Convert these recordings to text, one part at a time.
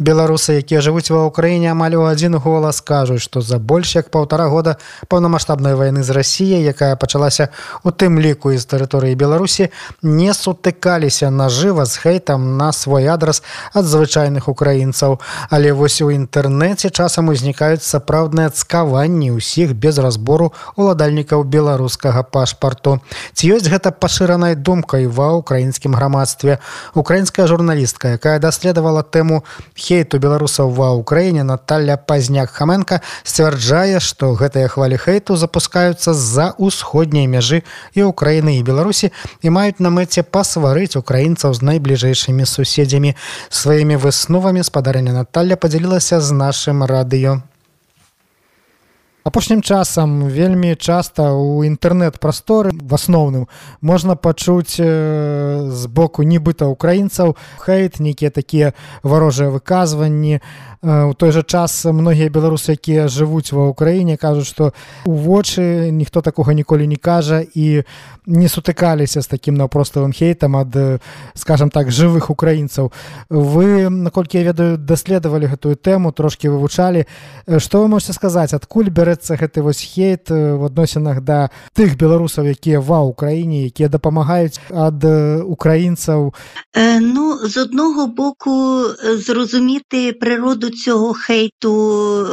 Беларусы якія жывуць ва ўкраіне амаль у адзін голас кажуць што за больш як паўтара года паўнамасштабнай вайны з рассіяй якая пачалася у тым ліку з тэрыторыі беларусі не сутыкаліся нажыва з хейтам на свой адрас ад звычайных украінцаў. Але вось у інтэрнэце часам узнікаюць сапраўдныя цкаванні ўсіх без разбору уладальнікаў беларускага пашпарту. Ці ёсць гэта пашыранай думкай ва ўкраінскім грамадстве? Украінская журналістка якая даследавала тэму хе хейту беларусаў ва ўкраіне Наталля пазняк хаменко сцвярджае што гэтыя хвалі хейту запускаюцца з-за ўсходняй мяжы і ўкраіны і беларусі і маюць на мэце пасварыць украінцаў з найбліжэйшымі суседзямі сваімі высновамі спадарэння Наталля падзялілася з нашым радыё Апошнім часам вельмі часта у інтэрнэт-прасторы в асноўным можна пачуць з боку нібыта украінцаў хейт нейкія такія варожыя выказванні у той жа час многія беларусы якія жывуць ва ўкраіне кажуць што у вочы ніхто такога ніколі не кажа і не сутыкаліся з такім наўпроставым хейтам ад скажем так жывых украінцаў. Вы наколькі я ведаю даследавалі гэтую тэму трошки вывучалі. Што вы можете сказаць адкуль бярэцца гэты вось хейт в адносінах да тых беларусаў якія ва ўкраіне якія дапамагаюць ад украінцаў? Ну з одного боку зрозуміти природу цього хейту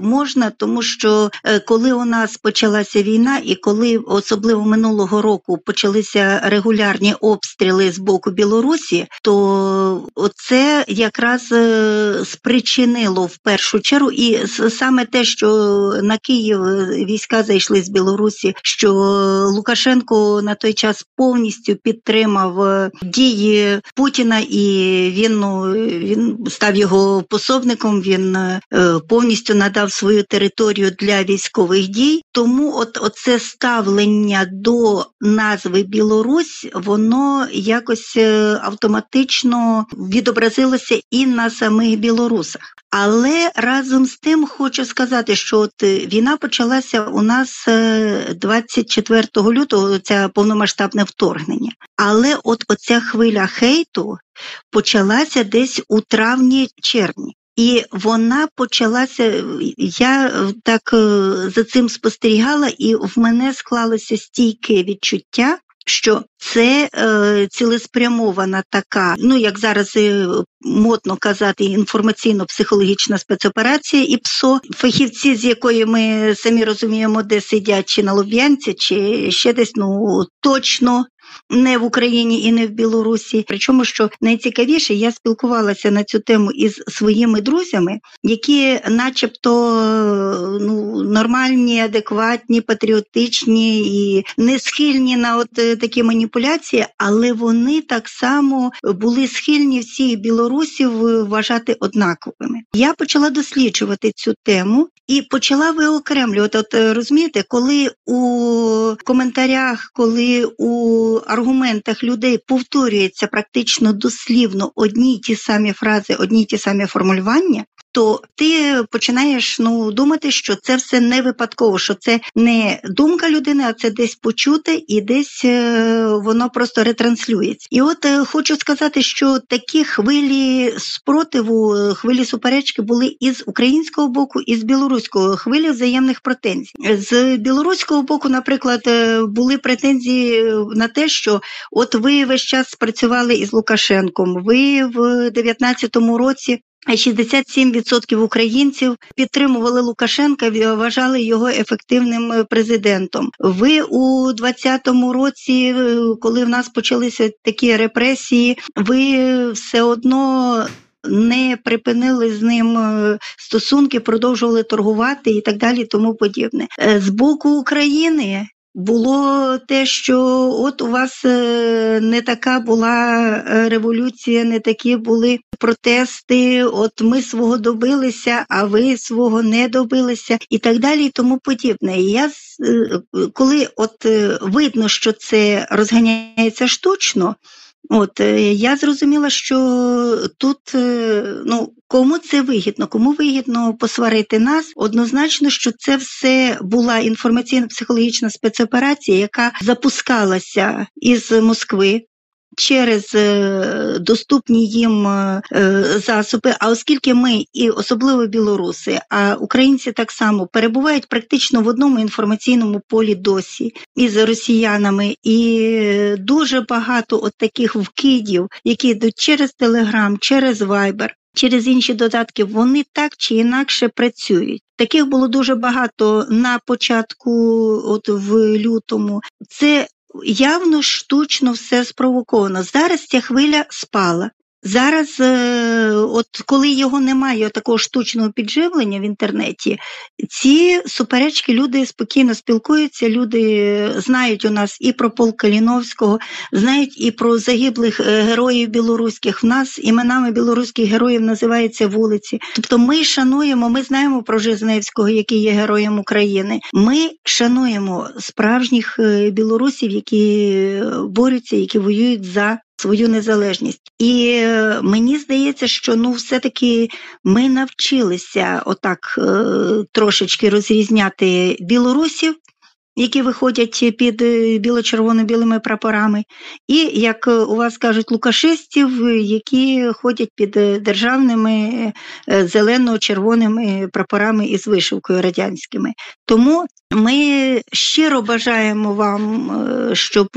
можна, тому що е, коли у нас почалася війна, і коли особливо минулого року почалися регулярні обстріли з боку Білорусі, то це якраз е, спричинило в першу чергу, і саме те, що на Київ війська зайшли з Білорусі, що Лукашенко на той час повністю підтримав е, дії Путіна, і він ну він став його пособником. Він він е, повністю надав свою територію для військових дій. Тому от оце ставлення до назви Білорусь, воно якось е, автоматично відобразилося і на самих білорусах. Але разом з тим хочу сказати, що от війна почалася у нас 24 е, лютого, це повномасштабне вторгнення. Але от оця хвиля хейту почалася десь у травні-червні. І вона почалася. Я так за цим спостерігала, і в мене склалося стійке відчуття. Що це е, цілеспрямована така, ну як зараз е, модно казати, інформаційно-психологічна спецоперація, і ПСО, фахівці, з якої ми самі розуміємо, де сидять, чи на Луб'янці, чи ще десь ну точно не в Україні і не в Білорусі. Причому, що найцікавіше, я спілкувалася на цю тему із своїми друзями, які, начебто, ну, нормальні, адекватні, патріотичні і не схильні на от е, такі маніпуляції, але вони так само були схильні всіх білорусів вважати однаковими. Я почала досліджувати цю тему і почала виокремлювати. От е, розумієте, коли у коментарях, коли у аргументах людей повторюється практично дослівно одні й ті самі фрази, одні й ті самі формулювання, то ти починаєш ну думати, що це все не випадково, що це не думка людини, а це десь почуте і десь е, воно просто ретранслюється. І от е, хочу сказати, що такі хвилі спротиву, е, хвилі суперечки були і з українського боку, і з білоруського хвилі взаємних претензій. З білоруського боку, наприклад, були претензії на те, що от ви весь час спрацювали із Лукашенком, ви в 19-му році 67% українців підтримували Лукашенка, вважали його ефективним е, президентом. Ви у 2020 році, е, коли в нас почалися такі репресії, ви все одно. Не припинили з ним е, стосунки, продовжували торгувати і так далі, тому подібне з боку України було те, що от у вас е, не така була е, революція, не такі були протести. От ми свого добилися, а ви свого не добилися, і так далі, і тому подібне. І я е, коли от видно, що це розганяється штучно. От е, я зрозуміла, що тут е, ну кому це вигідно, кому вигідно посварити нас. Однозначно, що це все була інформаційно-психологічна спецоперація, яка запускалася із Москви через е, доступні їм е, засоби. А оскільки ми і особливо білоруси, а українці так само перебувають практично в одному інформаційному полі досі із росіянами, і дуже багато от таких вкидів, які йдуть через Телеграм, через Вайбер. Через інші додатки вони так чи інакше працюють. Таких було дуже багато на початку, от в лютому. Це явно штучно все спровоковано. Зараз ця хвиля спала. Зараз, е, от коли його немає, такого штучного підживлення в інтернеті, ці суперечки люди спокійно спілкуються, люди знають у нас і про полк Каліновського, знають і про загиблих е, героїв білоруських. В нас іменами білоруських героїв називаються вулиці. Тобто ми шануємо, ми знаємо про Жизневського, який є героєм України. Ми шануємо справжніх е, білорусів, які борються, які воюють за свою незалежність. І е, мені здається, що ну все-таки ми навчилися отак е, трошечки розрізняти білорусів. Які виходять під е, біло-червоно-білими прапорами, і як у вас кажуть, лукашистів, які ходять під державними зелено-червоними прапорами із вишивкою радянськими. Тому ми щиро бажаємо вам, щоб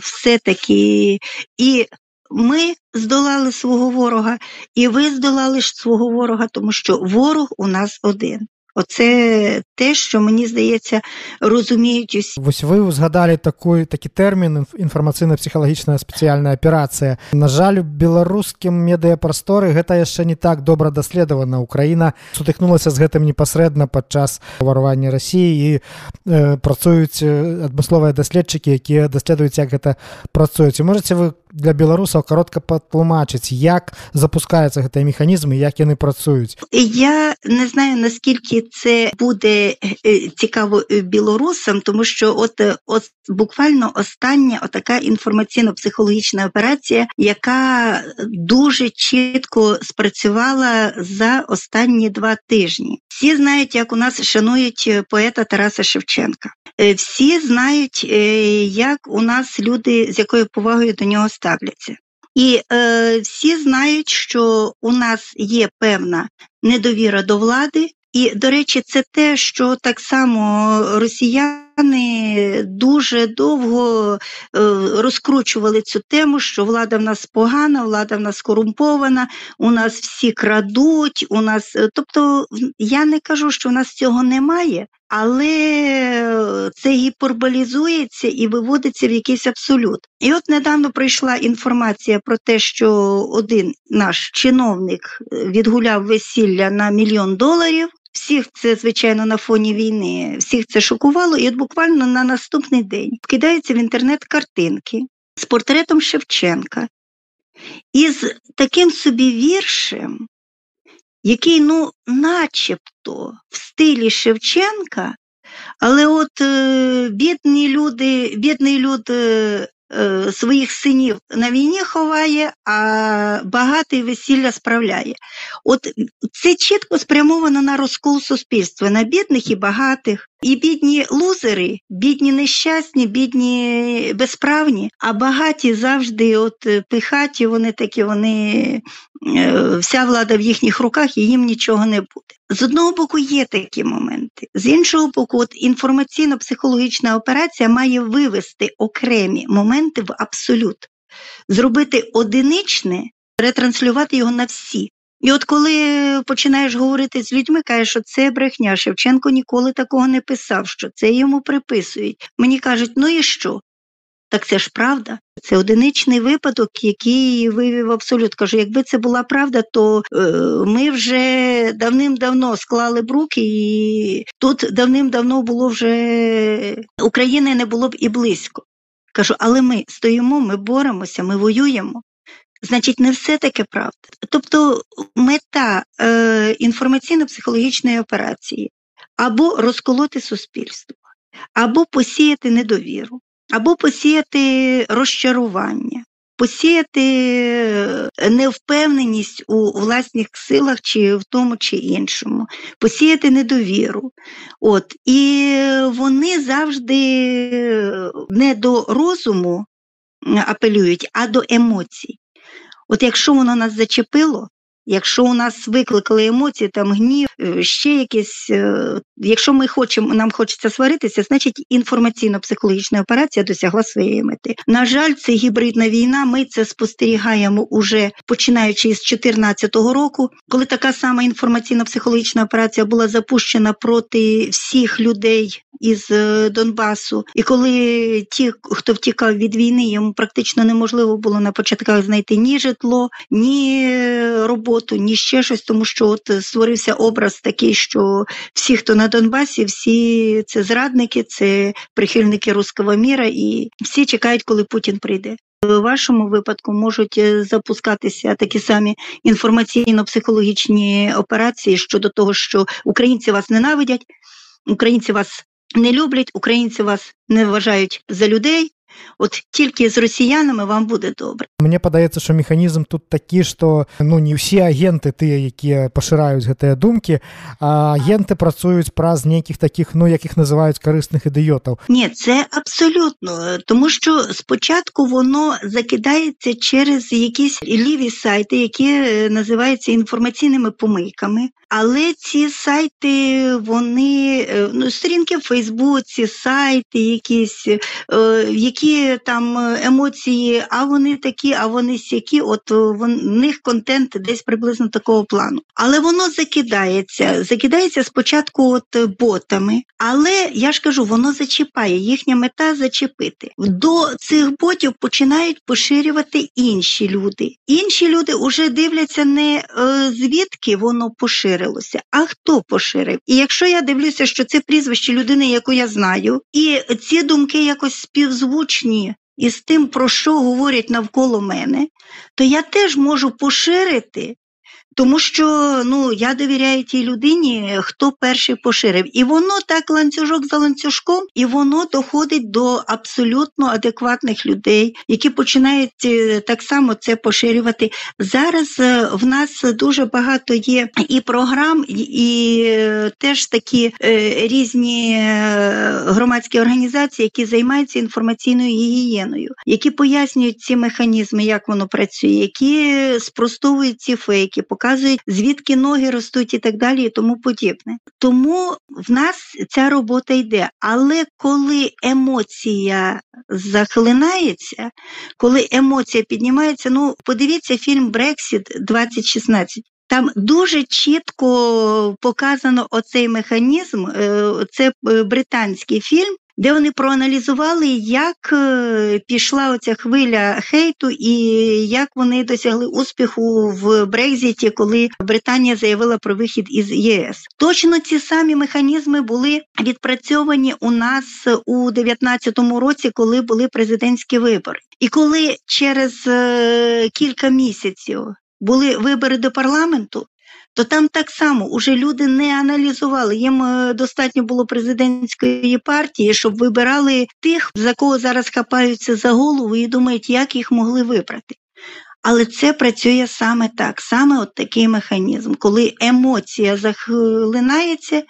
все-таки і ми здолали свого ворога, і ви здолали свого ворога, тому що ворог у нас один. Оце те, що мені здається, розуміють усі. Вось ви згадали такой такі тэрмін інфармацыйна-псіхалагічная спецыяльная аперацыя. На жаль, у беларускім медыяпрасторы гэта яшчэ не так добра даследавана. Украіна сутыкнулася з гэтым непасрэдна падчас варвання рассіі і э, працуюць адмысловыя даследчыкі, якія даследуюць, як гэта працуюць. І можаце вы для беларусаў каротка патлумачыць як запускаюцца гэтыя механізмы як яны працуюць я не знаю наскільки це буде цікаво білорусам тому що от, от буквально остання отака інформаційно-психологічна операція яка дуже чітко спрацювала за останні два тижні всі знають як у нас шанують поета Тараса Шевченка всі знають як у нас люди з якою повагою до нього ставляться. І е, всі знають, що у нас є певна недовіра до влади, і, до речі, це те, що так само росіяни дуже довго е, розкручували цю тему, що влада в нас погана, влада в нас корумпована, у нас всі крадуть, у нас. Е, тобто я не кажу, що в нас цього немає, але це гіперболізується і виводиться в якийсь абсолют. І от недавно прийшла інформація про те, що один наш чиновник відгуляв весілля на мільйон доларів. Всіх це, звичайно, на фоні війни, всіх це шокувало, і от буквально на наступний день вкидаються в інтернет картинки з портретом Шевченка із таким собі віршем, який, ну, начебто в стилі Шевченка, але от е, бідні люди, бідний люд е, своїх синів на війні ховає, а багатий весілля справляє. От це чітко спрямовано на розкол суспільства, на бідних і багатих. І бідні лузери, бідні нещасні, бідні безправні, а багаті завжди от пихаті, вони такі, вони вся влада в їхніх руках і їм нічого не буде. З одного боку, є такі моменти, з іншого боку, от інформаційно-психологічна операція має вивести окремі моменти в абсолют, зробити одиничне, ретранслювати його на всі. І от коли починаєш говорити з людьми, кажеш, що це брехня, Шевченко ніколи такого не писав, що це йому приписують. Мені кажуть, ну і що? Так це ж правда. Це одиничний випадок, який вивів абсолют. Кажу, якби це була правда, то е, ми вже давним-давно склали б руки, і тут давним-давно було вже України не було б і близько. Кажу, але ми стоїмо, ми боремося, ми воюємо. Значить, не все таке правда. Тобто мета е, інформаційно-психологічної операції або розколоти суспільство, або посіяти недовіру, або посіяти розчарування, посіяти е, невпевненість у власних силах, чи в тому чи іншому, посіяти недовіру. От і вони завжди не до розуму апелюють, а до емоцій. От якщо воно нас зачепило, якщо у нас викликали емоції, там гнів, е, ще якісь, е, якщо ми хочемо, нам хочеться сваритися, значить інформаційно-психологічна операція досягла своєї мети. На жаль, це гібридна війна. Ми це спостерігаємо уже починаючи з 2014 року, коли така сама інформаційно-психологічна операція була запущена проти всіх людей із е, Донбасу. І коли ті, хто втікав від війни, йому практично неможливо було на початках знайти ні житло, ні роботу, ні ще щось, тому що от створився образ такий, що всі, хто на Донбасі, всі це зрадники, це прихильники руского міра, і всі чекають, коли Путін прийде. В вашому випадку можуть е, запускатися такі самі інформаційно-психологічні операції щодо того, що українці вас ненавидять, українці вас не люблять, українці вас не вважають за людей. От тільки з росіянами вам буде добре. Мне падаецца що механізм тут такі што ну не ўсе агенты тыя якія пашыраюць гэтыя думкі а агенты працуюць праз нейкіх таких ну якіх называюць карысных ідыётаў Ні, це абсолютно, тому що спочатку воно закидається через якісь ліві сайти, які е, називаються інформаційними помийками. Але ці сайти, вони е, ну, сторінки в Фейсбуці, сайти, якісь, е, які там емоції, а вони такі, а вони сякі, от в них контент десь приблизно такого плану. Але воно закидається. Закидається спочатку от ботами, але я ж кажу, воно зачіпає. Їхня мета зачепити. До цих ботів починають поширювати інші люди. Інші люди вже дивляться не е, звідки воно поширилося, а хто поширив. І якщо я дивлюся, що це прізвище людини, яку я знаю, і ці думки якось співзвучні. із тим, про що говорять навколо мене, то я теж можу поширити тому що ну я довіряю тій людині, хто перший поширив. І воно так ланцюжок за ланцюжком, і воно доходить до абсолютно адекватних людей, які починають е, так само це поширювати. Зараз е, в нас дуже багато є і програм, і е, теж такі різні громадські організації, які займаються інформаційною гігієною, які пояснюють ці механізми, як воно працює, які спростовують ці фейки, показують звідки ноги ростуть і так далі, і тому подібне. Тому в нас ця робота йде. Але коли емоція захлинається, коли емоція піднімається, ну подивіться фільм Брексіт 2016. Там дуже чітко показано оцей механізм. Е, це е, британський фільм, де вони проаналізували, як е, пішла оця хвиля хейту і як вони досягли успіху в Брекзіті, коли Британія заявила про вихід із ЄС. Точно ці самі механізми були відпрацьовані у нас у 2019 році, коли були президентські вибори, і коли через е, кілька місяців були вибори до парламенту то там так само уже люди не аналізували. Їм е, достатньо було президентської партії, щоб вибирали тих, за кого зараз хапаються за голову і думають, як їх могли вибрати. Але це працює саме так, саме от такий механізм, коли емоція захлинається,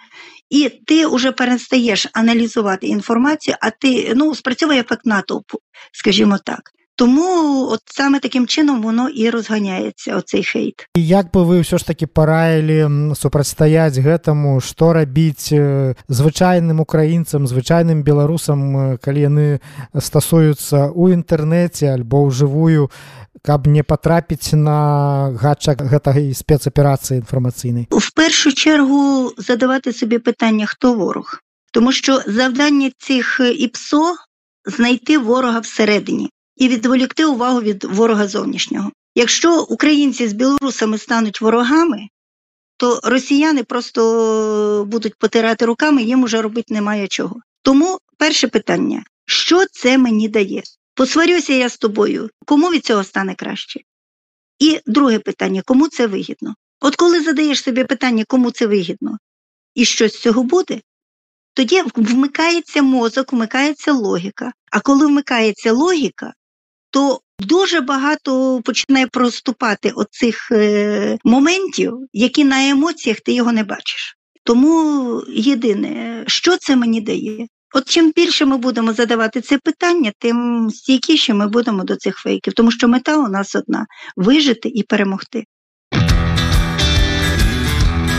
і ти вже перестаєш аналізувати інформацію, а ти ну спрацьовує ефект натовпу, скажімо так. Тому от саме таким чином воно і розганяється оцей хейт. І як би ви все ж таки параілі супрацьстаяць гэтаму што рабіць звычайным украінцам звычайным беларусам калі яны стасуюцца ў інтэрнэце альбо ўжывую каб не патрапіць на гачак гэтай спецаперацыі інфармацыйнай в першу чергу задавати собі питання хто ворог тому що завдання цих ІПСО знайти ворога всередині і відволікти увагу від ворога зовнішнього. Якщо українці з білорусами стануть ворогами, то росіяни просто будуть потирати руками, їм уже робити немає чого. Тому перше питання: що це мені дає? Посварюся я з тобою, кому від цього стане краще? І друге питання: кому це вигідно? От коли задаєш собі питання, кому це вигідно, і що з цього буде, тоді вмикається мозок, вмикається логіка. А коли вмикається логіка, то Дуже багато починає проступати оцих е, моментів, які на емоціях ти його не бачиш. Тому єдине, що це мені дає? От чим більше ми будемо задавати це питання, тим стійкіше ми будемо до цих фейків, тому що мета у нас одна вижити і перемогти.